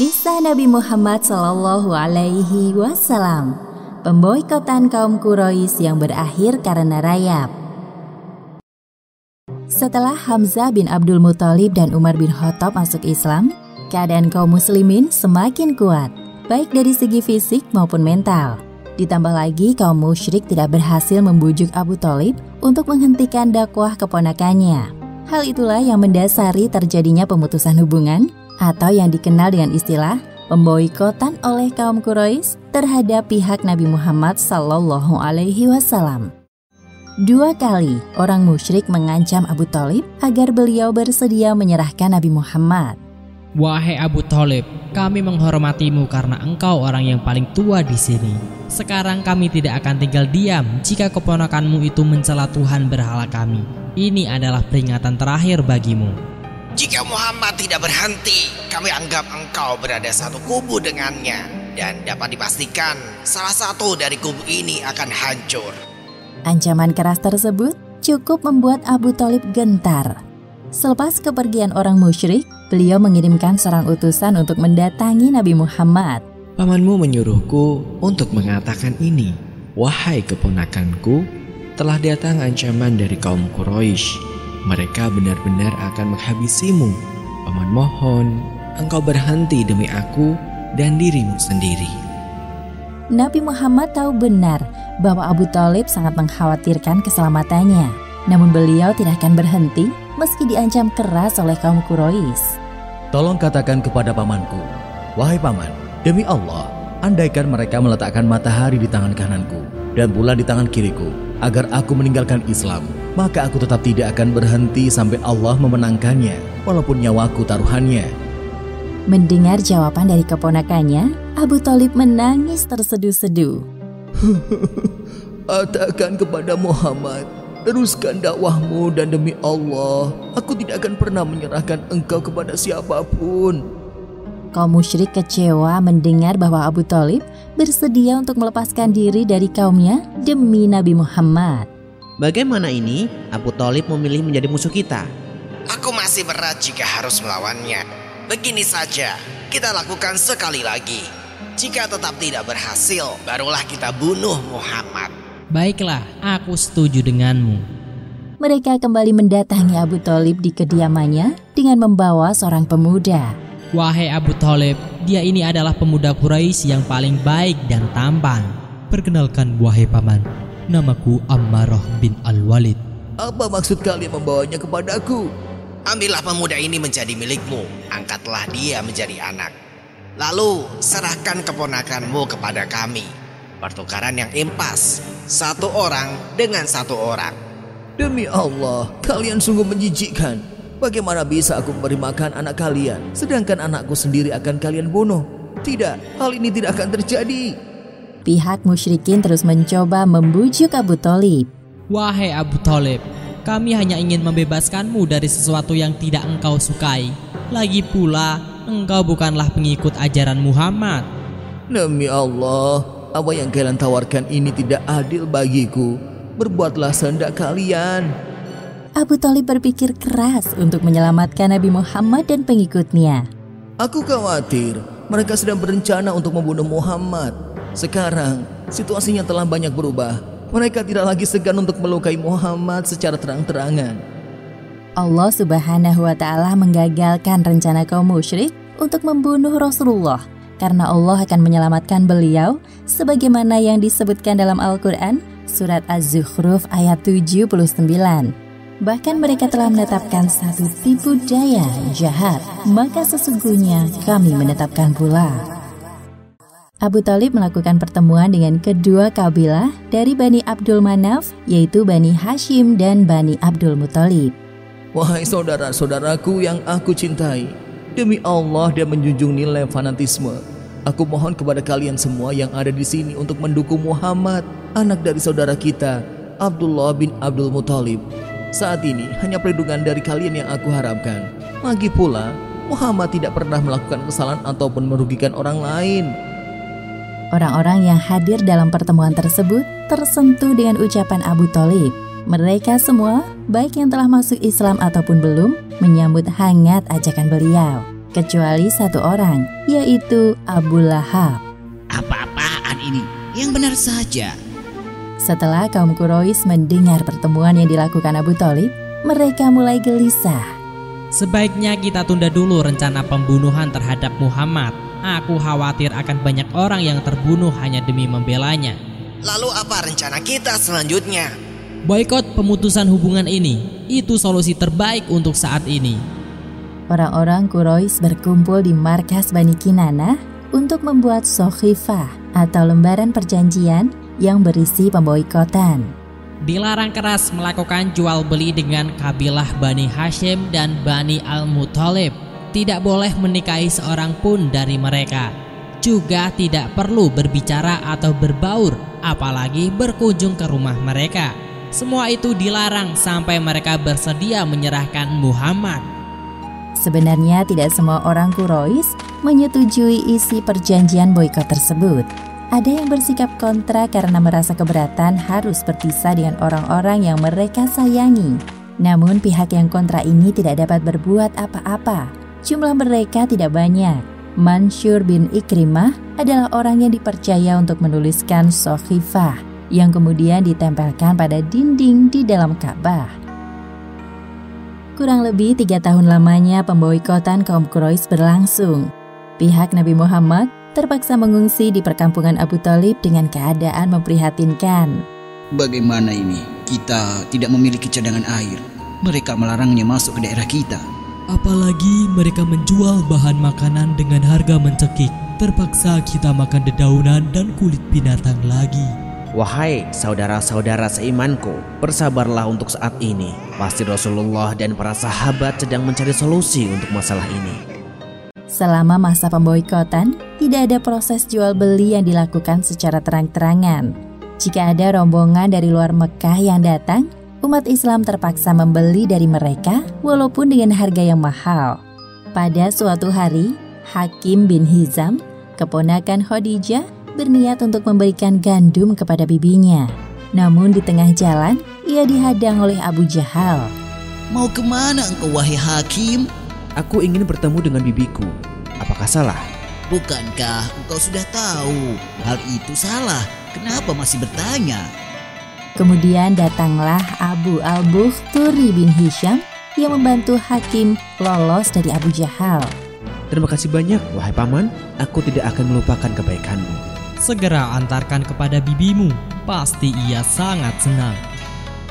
Kisah Nabi Muhammad Sallallahu Alaihi Wasallam Pemboikotan kaum Quraisy yang berakhir karena rayap Setelah Hamzah bin Abdul Muthalib dan Umar bin Khattab masuk Islam, keadaan kaum muslimin semakin kuat, baik dari segi fisik maupun mental. Ditambah lagi kaum musyrik tidak berhasil membujuk Abu Talib untuk menghentikan dakwah keponakannya. Hal itulah yang mendasari terjadinya pemutusan hubungan atau yang dikenal dengan istilah pemboikotan oleh kaum Quraisy terhadap pihak Nabi Muhammad Sallallahu Alaihi Wasallam. Dua kali orang musyrik mengancam Abu Talib agar beliau bersedia menyerahkan Nabi Muhammad. Wahai Abu Talib, kami menghormatimu karena engkau orang yang paling tua di sini. Sekarang kami tidak akan tinggal diam jika keponakanmu itu mencela Tuhan berhala kami. Ini adalah peringatan terakhir bagimu. Jika Muhammad tidak berhenti, kami anggap engkau berada satu kubu dengannya. Dan dapat dipastikan salah satu dari kubu ini akan hancur. Ancaman keras tersebut cukup membuat Abu Talib gentar. Selepas kepergian orang musyrik, beliau mengirimkan seorang utusan untuk mendatangi Nabi Muhammad. Pamanmu menyuruhku untuk mengatakan ini. Wahai keponakanku, telah datang ancaman dari kaum Quraisy mereka benar-benar akan menghabisimu. Paman mohon, engkau berhenti demi aku dan dirimu sendiri. Nabi Muhammad tahu benar bahwa Abu Talib sangat mengkhawatirkan keselamatannya. Namun beliau tidak akan berhenti meski diancam keras oleh kaum Quraisy. Tolong katakan kepada pamanku, wahai paman, demi Allah, andaikan mereka meletakkan matahari di tangan kananku dan bulan di tangan kiriku, agar aku meninggalkan Islam, maka aku tetap tidak akan berhenti sampai Allah memenangkannya, walaupun nyawaku taruhannya. Mendengar jawaban dari keponakannya, Abu Talib menangis terseduh-seduh. Katakan kepada Muhammad, teruskan dakwahmu dan demi Allah, aku tidak akan pernah menyerahkan engkau kepada siapa pun. Kaum musyrik kecewa mendengar bahwa Abu Talib bersedia untuk melepaskan diri dari kaumnya demi Nabi Muhammad. Bagaimana ini Abu Talib memilih menjadi musuh kita? Aku masih berat jika harus melawannya. Begini saja, kita lakukan sekali lagi. Jika tetap tidak berhasil, barulah kita bunuh Muhammad. Baiklah, aku setuju denganmu. Mereka kembali mendatangi Abu Talib di kediamannya dengan membawa seorang pemuda. Wahai Abu Talib, dia ini adalah pemuda Quraisy yang paling baik dan tampan. Perkenalkan wahai paman, namaku Ammarah bin Al-Walid. Apa maksud kalian membawanya kepadaku? Ambillah pemuda ini menjadi milikmu, angkatlah dia menjadi anak. Lalu serahkan keponakanmu kepada kami. Pertukaran yang impas, satu orang dengan satu orang. Demi Allah, kalian sungguh menjijikkan. Bagaimana bisa aku memberi makan anak kalian, sedangkan anakku sendiri akan kalian bunuh? Tidak, hal ini tidak akan terjadi. Pihak musyrikin terus mencoba membujuk Abu Talib. Wahai Abu Talib, kami hanya ingin membebaskanmu dari sesuatu yang tidak engkau sukai. Lagi pula, engkau bukanlah pengikut ajaran Muhammad. Demi Allah, apa yang kalian tawarkan ini tidak adil bagiku. Berbuatlah sehendak kalian. Abu Talib berpikir keras untuk menyelamatkan Nabi Muhammad dan pengikutnya. Aku khawatir mereka sedang berencana untuk membunuh Muhammad. Sekarang situasinya telah banyak berubah. Mereka tidak lagi segan untuk melukai Muhammad secara terang-terangan. Allah Subhanahu wa taala menggagalkan rencana kaum musyrik untuk membunuh Rasulullah karena Allah akan menyelamatkan beliau sebagaimana yang disebutkan dalam Al-Qur'an surat Az-Zukhruf ayat 79. Bahkan mereka telah menetapkan satu tipu daya jahat, maka sesungguhnya kami menetapkan pula. Abu Talib melakukan pertemuan dengan kedua kabilah dari Bani Abdul Manaf, yaitu Bani Hashim dan Bani Abdul Muthalib. Wahai saudara-saudaraku yang aku cintai, demi Allah dan menjunjung nilai fanatisme, aku mohon kepada kalian semua yang ada di sini untuk mendukung Muhammad, anak dari saudara kita, Abdullah bin Abdul Muthalib saat ini hanya perlindungan dari kalian yang aku harapkan. Lagi pula, Muhammad tidak pernah melakukan kesalahan ataupun merugikan orang lain. Orang-orang yang hadir dalam pertemuan tersebut tersentuh dengan ucapan Abu Talib. Mereka semua baik yang telah masuk Islam ataupun belum, menyambut hangat ajakan beliau. Kecuali satu orang, yaitu Abu Lahab. Apa-apaan ini? Yang benar saja. Setelah kaum Quraisy mendengar pertemuan yang dilakukan Abu Talib, mereka mulai gelisah. Sebaiknya kita tunda dulu rencana pembunuhan terhadap Muhammad. Aku khawatir akan banyak orang yang terbunuh hanya demi membelanya. Lalu apa rencana kita selanjutnya? Boykot pemutusan hubungan ini, itu solusi terbaik untuk saat ini. Orang-orang Quraisy berkumpul di markas Bani Kinana untuk membuat sohifah atau lembaran perjanjian yang berisi pemboikotan. Dilarang keras melakukan jual beli dengan kabilah Bani Hashim dan Bani Al-Muthalib. Tidak boleh menikahi seorang pun dari mereka. Juga tidak perlu berbicara atau berbaur, apalagi berkunjung ke rumah mereka. Semua itu dilarang sampai mereka bersedia menyerahkan Muhammad. Sebenarnya tidak semua orang Quraisy menyetujui isi perjanjian boikot tersebut. Ada yang bersikap kontra karena merasa keberatan harus berpisah dengan orang-orang yang mereka sayangi. Namun pihak yang kontra ini tidak dapat berbuat apa-apa. Jumlah mereka tidak banyak. Mansur bin Ikrimah adalah orang yang dipercaya untuk menuliskan Sohifah yang kemudian ditempelkan pada dinding di dalam Ka'bah. Kurang lebih tiga tahun lamanya pemboikotan kaum Quraisy berlangsung. Pihak Nabi Muhammad terpaksa mengungsi di perkampungan Abu Talib dengan keadaan memprihatinkan. Bagaimana ini? Kita tidak memiliki cadangan air. Mereka melarangnya masuk ke daerah kita. Apalagi mereka menjual bahan makanan dengan harga mencekik. Terpaksa kita makan dedaunan dan kulit binatang lagi. Wahai saudara-saudara seimanku, bersabarlah untuk saat ini. Pasti Rasulullah dan para sahabat sedang mencari solusi untuk masalah ini. Selama masa pemboikotan, tidak ada proses jual beli yang dilakukan secara terang-terangan. Jika ada rombongan dari luar Mekah yang datang, umat Islam terpaksa membeli dari mereka walaupun dengan harga yang mahal. Pada suatu hari, Hakim bin Hizam, keponakan Khadijah, berniat untuk memberikan gandum kepada bibinya. Namun di tengah jalan, ia dihadang oleh Abu Jahal. Mau ke mana engkau wahai hakim? Aku ingin bertemu dengan bibiku. Apakah salah? Bukankah engkau sudah tahu hal itu salah? Kenapa masih bertanya? Kemudian datanglah Abu al-Bukhturi bin Hisham yang membantu Hakim lolos dari Abu Jahal. Terima kasih banyak, wahai paman. Aku tidak akan melupakan kebaikanmu. Segera antarkan kepada bibimu, pasti ia sangat senang.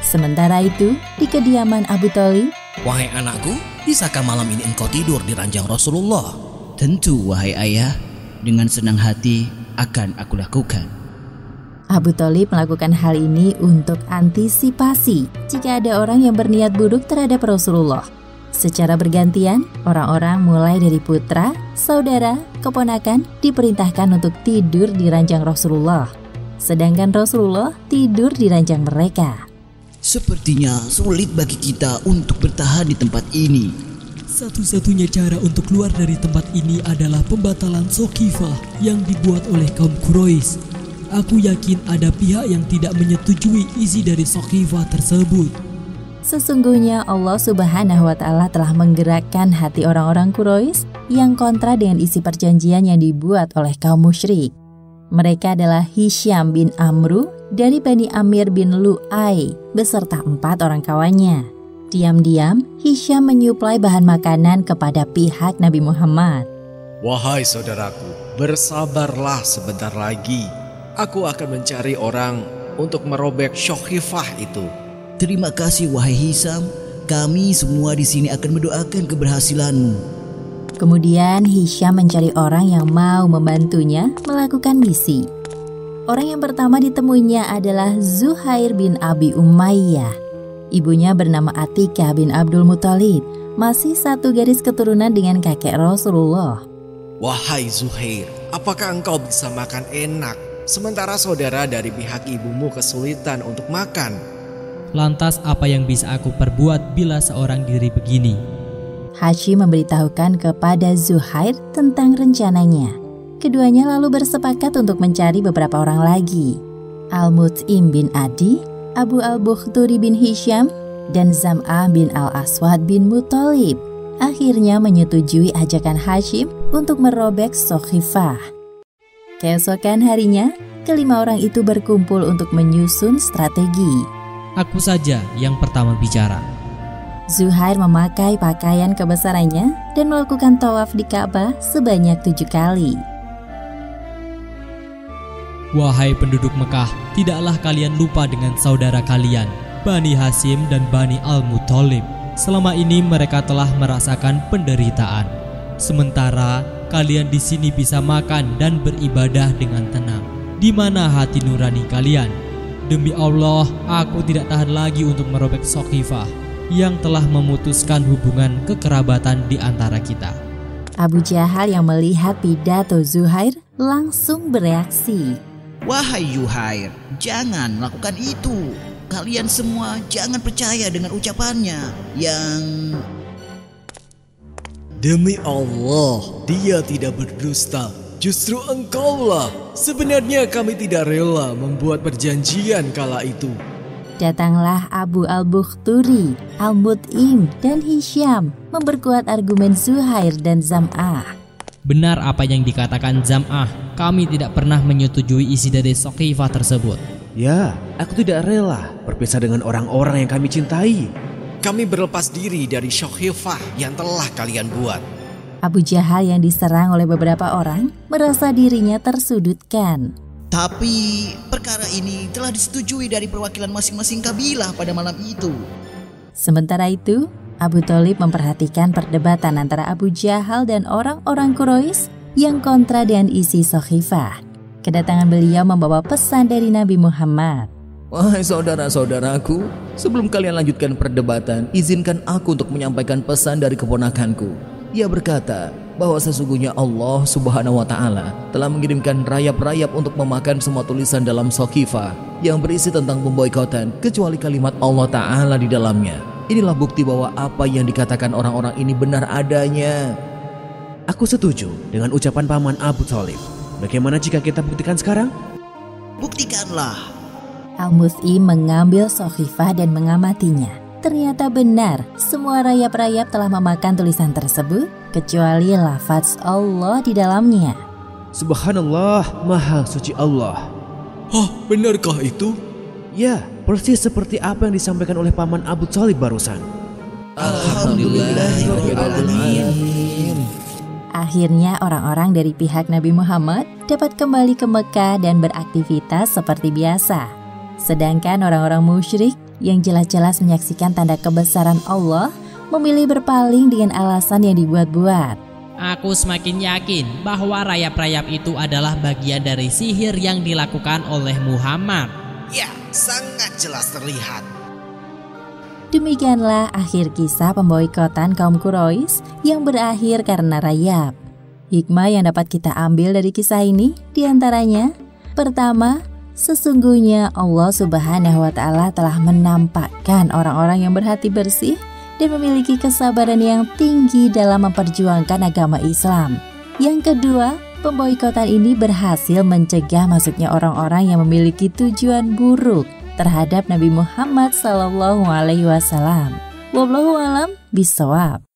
Sementara itu, di kediaman Abu Talib, Wahai anakku, bisakah malam ini engkau tidur di ranjang Rasulullah? Tentu wahai ayah, dengan senang hati akan aku lakukan. Abu Talib melakukan hal ini untuk antisipasi jika ada orang yang berniat buruk terhadap Rasulullah. Secara bergantian, orang-orang mulai dari putra, saudara, keponakan diperintahkan untuk tidur di ranjang Rasulullah. Sedangkan Rasulullah tidur di ranjang mereka. Sepertinya sulit bagi kita untuk bertahan di tempat ini. Satu-satunya cara untuk keluar dari tempat ini adalah pembatalan Sokifah yang dibuat oleh kaum Quraisy. Aku yakin ada pihak yang tidak menyetujui isi dari Sokifah tersebut. Sesungguhnya Allah Subhanahu wa taala telah menggerakkan hati orang-orang Quraisy yang kontra dengan isi perjanjian yang dibuat oleh kaum musyrik. Mereka adalah Hisham bin Amru dari Bani Amir bin Lu'ai beserta empat orang kawannya. Diam-diam, Hisham menyuplai bahan makanan kepada pihak Nabi Muhammad. Wahai saudaraku, bersabarlah sebentar lagi. Aku akan mencari orang untuk merobek syokifah itu. Terima kasih wahai Hisam. Kami semua di sini akan mendoakan keberhasilanmu. Kemudian Hisham mencari orang yang mau membantunya melakukan misi. Orang yang pertama ditemuinya adalah Zuhair bin Abi Umayyah. Ibunya bernama Atika bin Abdul Muthalib, masih satu garis keturunan dengan kakek Rasulullah. Wahai Zuhair, apakah engkau bisa makan enak sementara saudara dari pihak ibumu kesulitan untuk makan? Lantas apa yang bisa aku perbuat bila seorang diri begini? Hashim memberitahukan kepada Zuhair tentang rencananya. Keduanya lalu bersepakat untuk mencari beberapa orang lagi. Al-Mut'im bin Adi, Abu Al-Bukhturi bin Hisham, dan Zam'ah bin Al-Aswad bin Muthalib akhirnya menyetujui ajakan Hashim untuk merobek Sokhifah. Keesokan harinya, kelima orang itu berkumpul untuk menyusun strategi. Aku saja yang pertama bicara. Zuhair memakai pakaian kebesarannya dan melakukan tawaf di Ka'bah sebanyak tujuh kali. Wahai penduduk Mekah, tidaklah kalian lupa dengan saudara kalian, Bani Hasim dan Bani Al-Muthalib. Selama ini mereka telah merasakan penderitaan. Sementara kalian di sini bisa makan dan beribadah dengan tenang. Di mana hati nurani kalian? Demi Allah, aku tidak tahan lagi untuk merobek Sokifah yang telah memutuskan hubungan kekerabatan di antara kita. Abu Jahal yang melihat pidato Zuhair langsung bereaksi. Wahai Yuhair, jangan melakukan itu. Kalian semua jangan percaya dengan ucapannya yang Demi Allah, dia tidak berdusta. Justru engkaulah. Sebenarnya kami tidak rela membuat perjanjian kala itu. Datanglah Abu Al-Bukhturi, Al-Mut'im, dan Hisham memperkuat argumen Zuhair dan Zam'ah. Benar apa yang dikatakan Zam'ah, kami tidak pernah menyetujui isi dari Sokifah tersebut. Ya, aku tidak rela berpisah dengan orang-orang yang kami cintai. Kami berlepas diri dari Syokhifah yang telah kalian buat. Abu Jahal yang diserang oleh beberapa orang merasa dirinya tersudutkan. Tapi perkara ini telah disetujui dari perwakilan masing-masing kabilah pada malam itu. Sementara itu, Abu Talib memperhatikan perdebatan antara Abu Jahal dan orang-orang Quraisy yang kontra dengan isi Sohifah. Kedatangan beliau membawa pesan dari Nabi Muhammad. Wahai saudara-saudaraku, sebelum kalian lanjutkan perdebatan, izinkan aku untuk menyampaikan pesan dari keponakanku. Ia berkata bahwa sesungguhnya Allah Subhanahu wa taala telah mengirimkan rayap-rayap untuk memakan semua tulisan dalam Sokifa yang berisi tentang pemboikotan kecuali kalimat Allah taala di dalamnya. Inilah bukti bahwa apa yang dikatakan orang-orang ini benar adanya. Aku setuju dengan ucapan paman Abu Thalib. Bagaimana jika kita buktikan sekarang? Buktikanlah. Al-Mus'im mengambil Sokhifah dan mengamatinya. Ternyata benar, semua rayap-rayap telah memakan tulisan tersebut, kecuali lafaz Allah di dalamnya. Subhanallah, Maha Suci Allah. Hah, benarkah itu? Ya, persis seperti apa yang disampaikan oleh paman Abu Talib barusan. Akhirnya orang-orang dari pihak Nabi Muhammad dapat kembali ke Mekah dan beraktivitas seperti biasa. Sedangkan orang-orang musyrik yang jelas-jelas menyaksikan tanda kebesaran Allah memilih berpaling dengan alasan yang dibuat-buat. Aku semakin yakin bahwa rayap-rayap itu adalah bagian dari sihir yang dilakukan oleh Muhammad. Ya, sangat jelas terlihat. Demikianlah akhir kisah pemboikotan kaum Quraisy yang berakhir karena rayap. Hikmah yang dapat kita ambil dari kisah ini di antaranya, pertama, Sesungguhnya Allah Subhanahu wa Ta'ala telah menampakkan orang-orang yang berhati bersih dan memiliki kesabaran yang tinggi dalam memperjuangkan agama Islam. Yang kedua, pemboikotan ini berhasil mencegah masuknya orang-orang yang memiliki tujuan buruk terhadap Nabi Muhammad SAW. Wallahu alam bisawab.